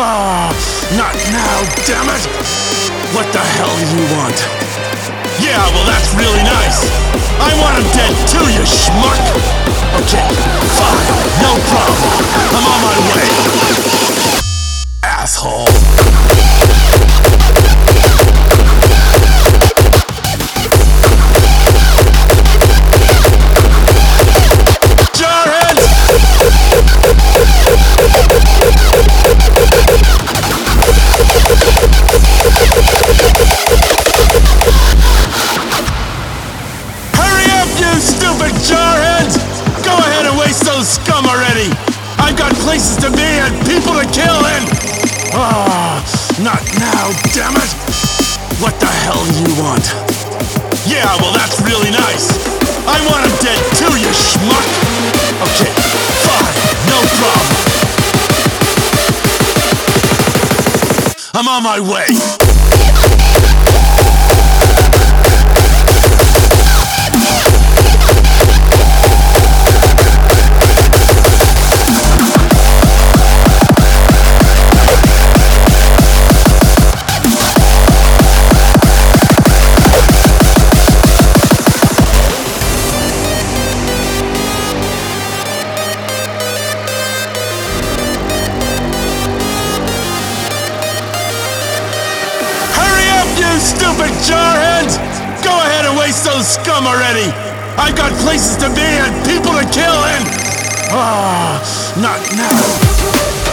Ah, not now, damn it! What the hell do you want? Yeah, well, that's really nice. I want him dead too, you schmuck! Okay, fine, no problem. I'm on my way. Asshole. Scum already! I've got places to be and people to kill and... Ah, not now, damn it! What the hell do you want? Yeah, well, that's really nice. I want him dead too, you schmuck! Okay, fine, no problem. I'm on my way. Stupid jarheads! Go ahead and waste those scum already! I've got places to be and people to kill and... Ah, not now.